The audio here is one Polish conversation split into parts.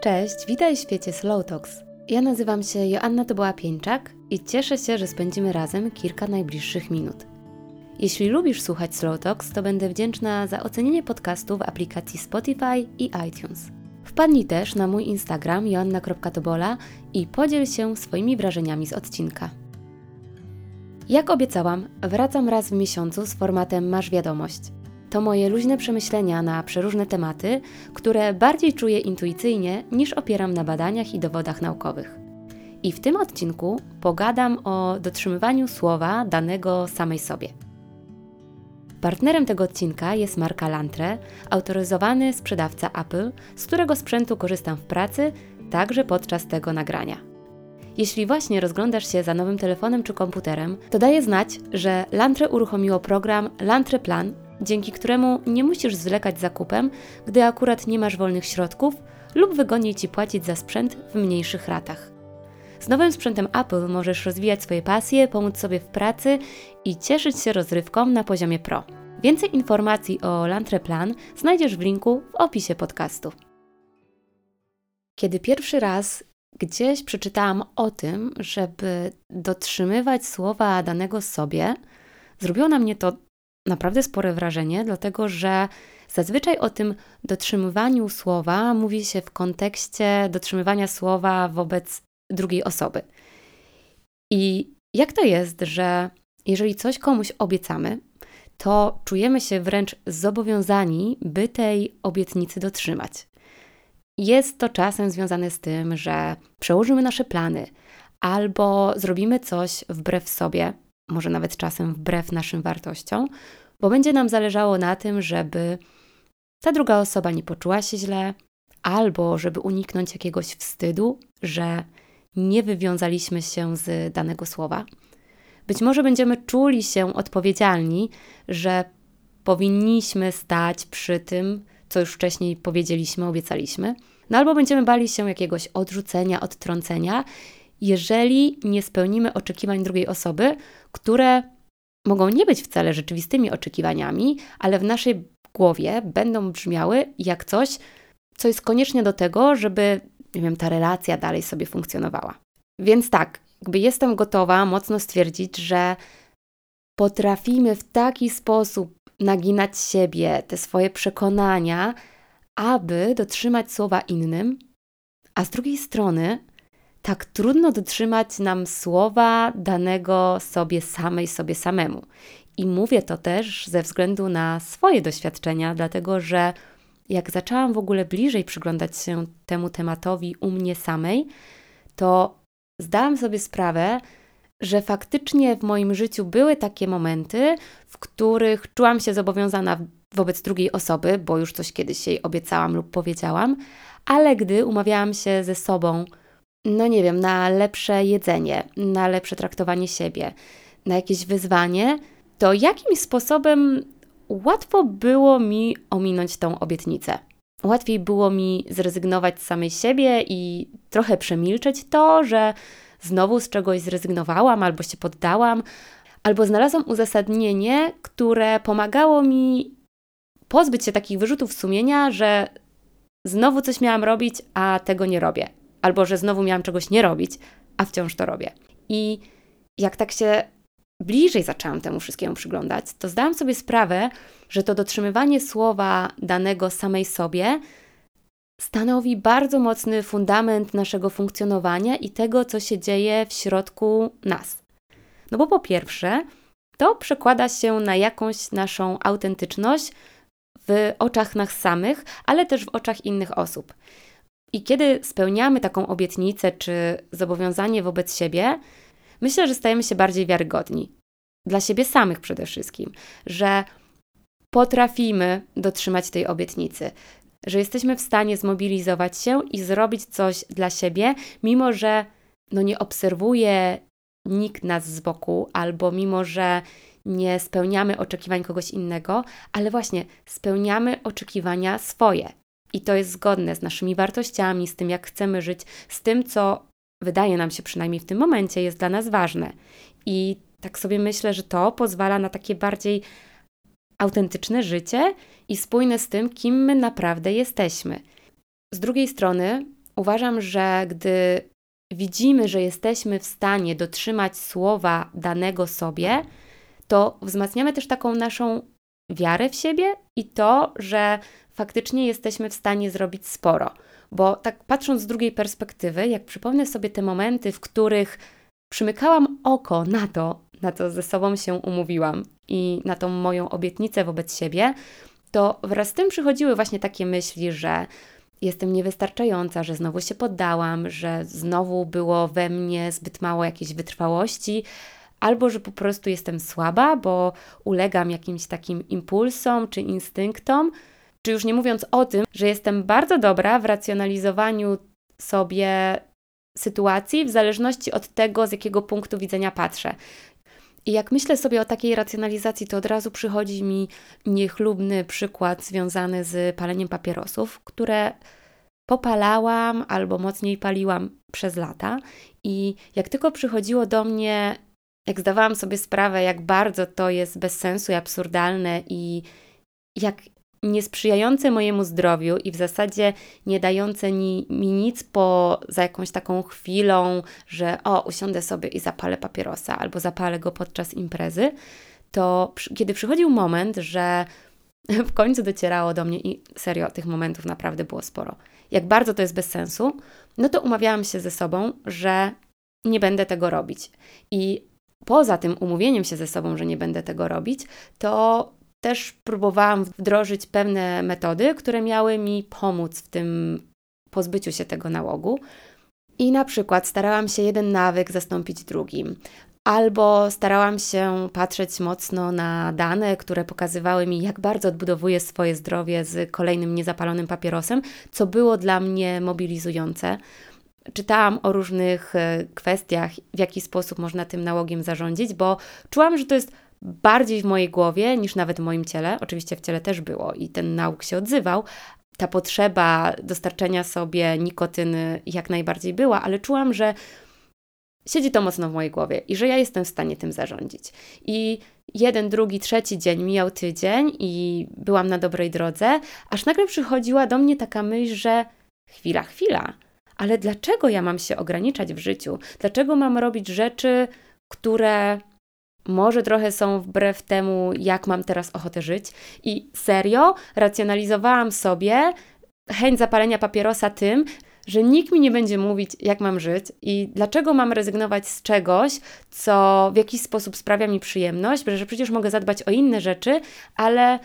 Cześć, witaj w świecie Slow Talks. Ja nazywam się Joanna Toboła-Pieńczak i cieszę się, że spędzimy razem kilka najbliższych minut. Jeśli lubisz słuchać Slow Talks, to będę wdzięczna za ocenienie podcastu w aplikacji Spotify i iTunes. Wpadnij też na mój Instagram joanna.tobola i podziel się swoimi wrażeniami z odcinka. Jak obiecałam, wracam raz w miesiącu z formatem Masz Wiadomość – to moje luźne przemyślenia na przeróżne tematy, które bardziej czuję intuicyjnie niż opieram na badaniach i dowodach naukowych. I w tym odcinku pogadam o dotrzymywaniu słowa danego samej sobie. Partnerem tego odcinka jest marka Lantre, autoryzowany sprzedawca Apple, z którego sprzętu korzystam w pracy, także podczas tego nagrania. Jeśli właśnie rozglądasz się za nowym telefonem czy komputerem, to daję znać, że Lantre uruchomiło program Lantre Plan, dzięki któremu nie musisz zwlekać zakupem, gdy akurat nie masz wolnych środków lub wygodniej ci płacić za sprzęt w mniejszych ratach. Z nowym sprzętem Apple możesz rozwijać swoje pasje, pomóc sobie w pracy i cieszyć się rozrywką na poziomie pro. Więcej informacji o Lantre Plan znajdziesz w linku w opisie podcastu. Kiedy pierwszy raz gdzieś przeczytałam o tym, żeby dotrzymywać słowa danego sobie, zrobiło na mnie to naprawdę spore wrażenie, dlatego że zazwyczaj o tym dotrzymywaniu słowa mówi się w kontekście dotrzymywania słowa wobec drugiej osoby. I jak to jest, że jeżeli coś komuś obiecamy, to czujemy się wręcz zobowiązani, by tej obietnicy dotrzymać. Jest to czasem związane z tym, że przełożymy nasze plany albo zrobimy coś wbrew sobie, może nawet czasem wbrew naszym wartościom, bo będzie nam zależało na tym, żeby ta druga osoba nie poczuła się źle, albo żeby uniknąć jakiegoś wstydu, że nie wywiązaliśmy się z danego słowa. Być może będziemy czuli się odpowiedzialni, że powinniśmy stać przy tym, co już wcześniej powiedzieliśmy, obiecaliśmy, no albo będziemy bali się jakiegoś odrzucenia, odtrącenia, jeżeli nie spełnimy oczekiwań drugiej osoby, które mogą nie być wcale rzeczywistymi oczekiwaniami, ale w naszej głowie będą brzmiały jak coś, co jest konieczne do tego, żeby, nie wiem, ta relacja dalej sobie funkcjonowała. Więc tak, jakby jestem gotowa mocno stwierdzić, że potrafimy w taki sposób naginać siebie, te swoje przekonania, aby dotrzymać słowa innym, a z drugiej strony tak trudno dotrzymać nam słowa danego sobie samej, sobie samemu. I mówię to też ze względu na swoje doświadczenia, dlatego że jak zaczęłam w ogóle bliżej przyglądać się temu tematowi u mnie samej, to zdałam sobie sprawę, że faktycznie w moim życiu były takie momenty, w których czułam się zobowiązana wobec drugiej osoby, bo już coś kiedyś jej obiecałam lub powiedziałam, ale gdy umawiałam się ze sobą, no nie wiem, na lepsze jedzenie, na lepsze traktowanie siebie, na jakieś wyzwanie, to jakimś sposobem łatwo było mi ominąć tą obietnicę. Łatwiej było mi zrezygnować z samej siebie i trochę przemilczeć to, że znowu z czegoś zrezygnowałam albo się poddałam, albo znalazłam uzasadnienie, które pomagało mi pozbyć się takich wyrzutów sumienia, że znowu coś miałam robić, a tego nie robię albo że znowu miałam czegoś nie robić, a wciąż to robię. I jak tak się bliżej zaczęłam temu wszystkiemu przyglądać, to zdałam sobie sprawę, że to dotrzymywanie słowa danego samej sobie stanowi bardzo mocny fundament naszego funkcjonowania i tego, co się dzieje w środku nas. No bo po pierwsze, to przekłada się na jakąś naszą autentyczność w oczach nas samych, ale też w oczach innych osób. I kiedy spełniamy taką obietnicę czy zobowiązanie wobec siebie, myślę, że stajemy się bardziej wiarygodni. Dla siebie samych przede wszystkim, że potrafimy dotrzymać tej obietnicy, że jesteśmy w stanie zmobilizować się i zrobić coś dla siebie, mimo że no nie obserwuje nikt nas z boku, albo mimo że nie spełniamy oczekiwań kogoś innego, ale właśnie spełniamy oczekiwania swoje. I to jest zgodne z naszymi wartościami, z tym, jak chcemy żyć, z tym, co wydaje nam się przynajmniej w tym momencie jest dla nas ważne. I tak sobie myślę, że to pozwala na takie bardziej autentyczne życie i spójne z tym, kim my naprawdę jesteśmy. Z drugiej strony, uważam, że gdy widzimy, że jesteśmy w stanie dotrzymać słowa danego sobie, to wzmacniamy też taką naszą wiarę w siebie i to, że faktycznie jesteśmy w stanie zrobić sporo. Bo tak patrząc z drugiej perspektywy, jak przypomnę sobie te momenty, w których przymykałam oko na to, na co ze sobą się umówiłam i na tą moją obietnicę wobec siebie, to wraz z tym przychodziły właśnie takie myśli, że jestem niewystarczająca, że znowu się poddałam, że znowu było we mnie zbyt mało jakiejś wytrwałości, albo że po prostu jestem słaba, bo ulegam jakimś takim impulsom czy instynktom, czy już nie mówiąc o tym, że jestem bardzo dobra w racjonalizowaniu sobie sytuacji w zależności od tego, z jakiego punktu widzenia patrzę. I jak myślę sobie o takiej racjonalizacji, to od razu przychodzi mi niechlubny przykład związany z paleniem papierosów, które popalałam albo mocniej paliłam przez lata. I jak tylko przychodziło do mnie, jak zdawałam sobie sprawę, jak bardzo to jest bez sensu i absurdalne, i jak niesprzyjające mojemu zdrowiu i w zasadzie nie dające mi, nic poza jakąś taką chwilą, że o, usiądę sobie i zapalę papierosa albo zapalę go podczas imprezy, to kiedy przychodził moment, że w końcu docierało do mnie i serio, tych momentów naprawdę było sporo. Jak bardzo to jest bez sensu, no to umawiałam się ze sobą, że nie będę tego robić. I poza tym umówieniem się ze sobą, że nie będę tego robić, to też próbowałam wdrożyć pewne metody, które miały mi pomóc w tym pozbyciu się tego nałogu. I na przykład starałam się jeden nawyk zastąpić drugim, albo starałam się patrzeć mocno na dane, które pokazywały mi, jak bardzo odbudowuję swoje zdrowie z kolejnym niezapalonym papierosem, co było dla mnie mobilizujące. Czytałam o różnych e, kwestiach, w jaki sposób można tym nałogiem zarządzić, bo czułam, że to jest bardziej w mojej głowie niż nawet w moim ciele. Oczywiście w ciele też było i ten nauk się odzywał. Ta potrzeba dostarczenia sobie nikotyny jak najbardziej była, ale czułam, że siedzi to mocno w mojej głowie i że ja jestem w stanie tym zarządzić. I jeden, drugi, trzeci dzień mijał tydzień i byłam na dobrej drodze, aż nagle przychodziła do mnie taka myśl, że chwila, chwila, ale dlaczego ja mam się ograniczać w życiu? Dlaczego mam robić rzeczy, które może trochę są wbrew temu, jak mam teraz ochotę żyć. I serio racjonalizowałam sobie chęć zapalenia papierosa tym, że nikt mi nie będzie mówić, jak mam żyć i dlaczego mam rezygnować z czegoś, co w jakiś sposób sprawia mi przyjemność, że przecież mogę zadbać o inne rzeczy, ale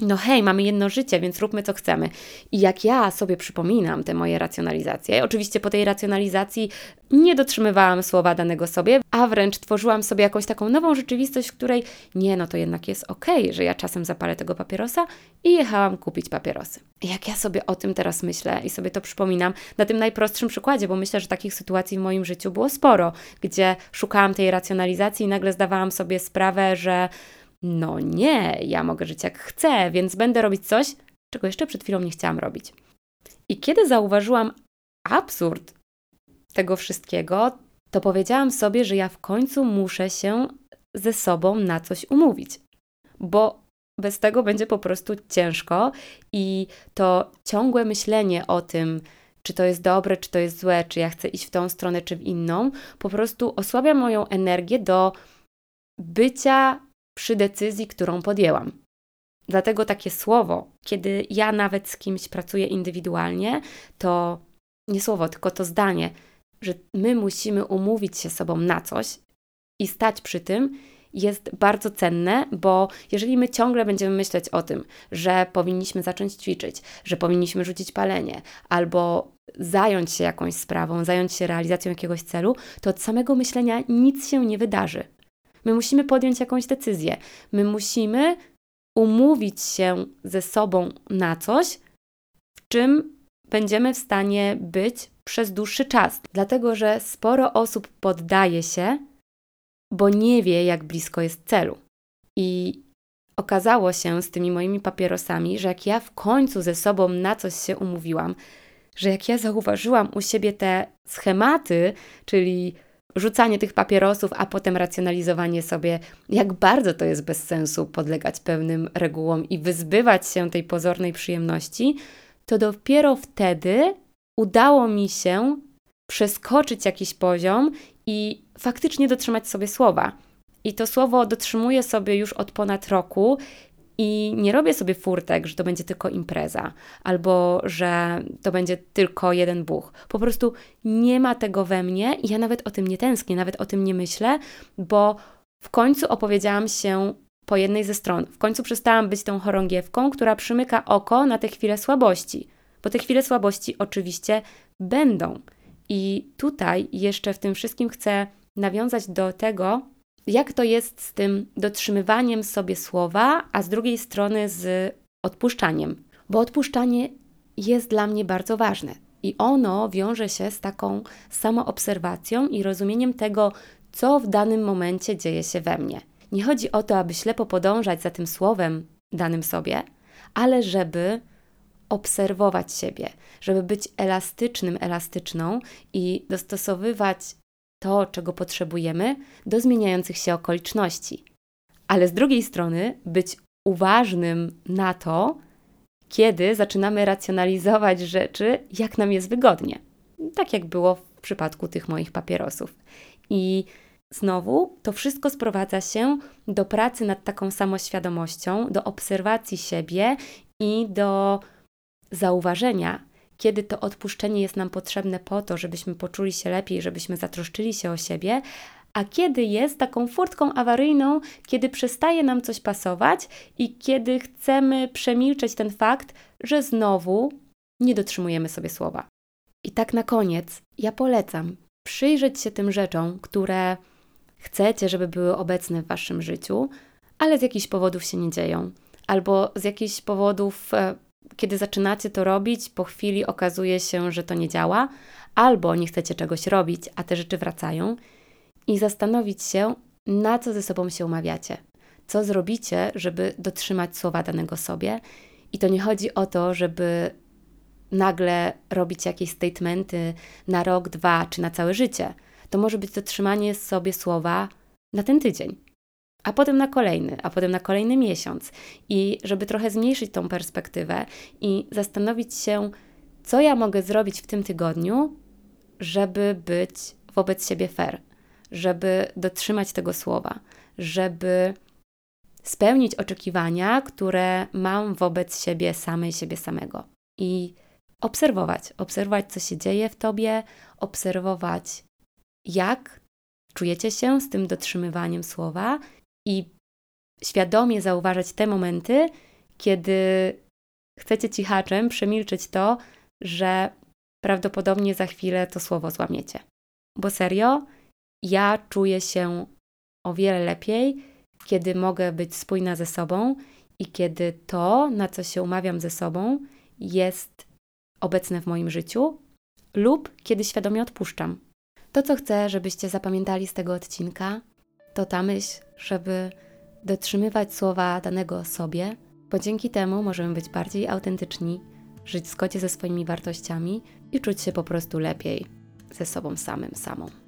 no hej, mamy jedno życie, więc róbmy co chcemy. I jak ja sobie przypominam te moje racjonalizacje, oczywiście po tej racjonalizacji nie dotrzymywałam słowa danego sobie, a wręcz tworzyłam sobie jakąś taką nową rzeczywistość, w której nie, no to jednak jest okej, okay, że ja czasem zapalę tego papierosa i jechałam kupić papierosy. Jak ja sobie o tym teraz myślę i sobie to przypominam na tym najprostszym przykładzie, bo myślę, że takich sytuacji w moim życiu było sporo, gdzie szukałam tej racjonalizacji i nagle zdawałam sobie sprawę, że no nie, ja mogę żyć jak chcę, więc będę robić coś, czego jeszcze przed chwilą nie chciałam robić. I kiedy zauważyłam absurd tego wszystkiego, to powiedziałam sobie, że ja w końcu muszę się ze sobą na coś umówić, bo bez tego będzie po prostu ciężko i to ciągłe myślenie o tym, czy to jest dobre, czy to jest złe, czy ja chcę iść w tą stronę, czy w inną, po prostu osłabia moją energię do bycia przy decyzji, którą podjęłam. Dlatego takie słowo, kiedy ja nawet z kimś pracuję indywidualnie, to nie słowo, tylko to zdanie, że my musimy umówić się sobą na coś i stać przy tym, jest bardzo cenne, bo jeżeli my ciągle będziemy myśleć o tym, że powinniśmy zacząć ćwiczyć, że powinniśmy rzucić palenie albo zająć się jakąś sprawą, zająć się realizacją jakiegoś celu, to od samego myślenia nic się nie wydarzy. My musimy podjąć jakąś decyzję. My musimy umówić się ze sobą na coś, w czym będziemy w stanie być przez dłuższy czas. Dlatego, że sporo osób poddaje się, bo nie wie, jak blisko jest celu. I okazało się z tymi moimi papierosami, że jak ja w końcu ze sobą na coś się umówiłam, że jak ja zauważyłam u siebie te schematy, czyli rzucanie tych papierosów, a potem racjonalizowanie sobie, jak bardzo to jest bez sensu podlegać pewnym regułom i wyzbywać się tej pozornej przyjemności, to dopiero wtedy udało mi się przeskoczyć jakiś poziom i faktycznie dotrzymać sobie słowa. I to słowo dotrzymuję sobie już od ponad roku i nie robię sobie furtek, że to będzie tylko impreza, albo że to będzie tylko jeden buch. Po prostu nie ma tego we mnie i ja nawet o tym nie tęsknię, nawet o tym nie myślę, bo w końcu opowiedziałam się po jednej ze stron. W końcu przestałam być tą chorągiewką, która przymyka oko na te chwile słabości, bo te chwile słabości oczywiście będą. I tutaj jeszcze w tym wszystkim chcę nawiązać do tego, jak to jest z tym dotrzymywaniem sobie słowa, a z drugiej strony z odpuszczaniem. Bo odpuszczanie jest dla mnie bardzo ważne i ono wiąże się z taką samoobserwacją i rozumieniem tego, co w danym momencie dzieje się we mnie. Nie chodzi o to, aby ślepo podążać za tym słowem danym sobie, ale żeby obserwować siebie, żeby być elastycznym, elastyczną i dostosowywać to, czego potrzebujemy, do zmieniających się okoliczności. Ale z drugiej strony być uważnym na to, kiedy zaczynamy racjonalizować rzeczy, jak nam jest wygodnie. Tak jak było w przypadku tych moich papierosów. I znowu to wszystko sprowadza się do pracy nad taką samoświadomością, do obserwacji siebie i do zauważenia, kiedy to odpuszczenie jest nam potrzebne po to, żebyśmy poczuli się lepiej, żebyśmy zatroszczyli się o siebie, a kiedy jest taką furtką awaryjną, kiedy przestaje nam coś pasować i kiedy chcemy przemilczeć ten fakt, że znowu nie dotrzymujemy sobie słowa. I tak na koniec, ja polecam przyjrzeć się tym rzeczom, które chcecie, żeby były obecne w waszym życiu, ale z jakichś powodów się nie dzieją, albo z jakichś powodów e, kiedy zaczynacie to robić, po chwili okazuje się, że to nie działa, albo nie chcecie czegoś robić, a te rzeczy wracają, i zastanowić się, na co ze sobą się umawiacie. Co zrobicie, żeby dotrzymać słowa danego sobie. I to nie chodzi o to, żeby nagle robić jakieś statementy na rok, dwa czy na całe życie. To może być dotrzymanie sobie słowa na ten tydzień a potem na kolejny, a potem na kolejny miesiąc. I żeby trochę zmniejszyć tą perspektywę i zastanowić się, co ja mogę zrobić w tym tygodniu, żeby być wobec siebie fair, żeby dotrzymać tego słowa, żeby spełnić oczekiwania, które mam wobec siebie samej, siebie samego. I obserwować, obserwować, co się dzieje w tobie, obserwować, jak czujecie się z tym dotrzymywaniem słowa i świadomie zauważać te momenty, kiedy chcecie cichaczem przemilczeć to, że prawdopodobnie za chwilę to słowo złamiecie. Bo serio, ja czuję się o wiele lepiej, kiedy mogę być spójna ze sobą i kiedy to, na co się umawiam ze sobą, jest obecne w moim życiu, lub kiedy świadomie odpuszczam. To, co chcę, żebyście zapamiętali z tego odcinka, to ta myśl, żeby dotrzymywać słowa danego sobie, bo dzięki temu możemy być bardziej autentyczni, żyć w zgodzie ze swoimi wartościami i czuć się po prostu lepiej ze sobą samym, samą.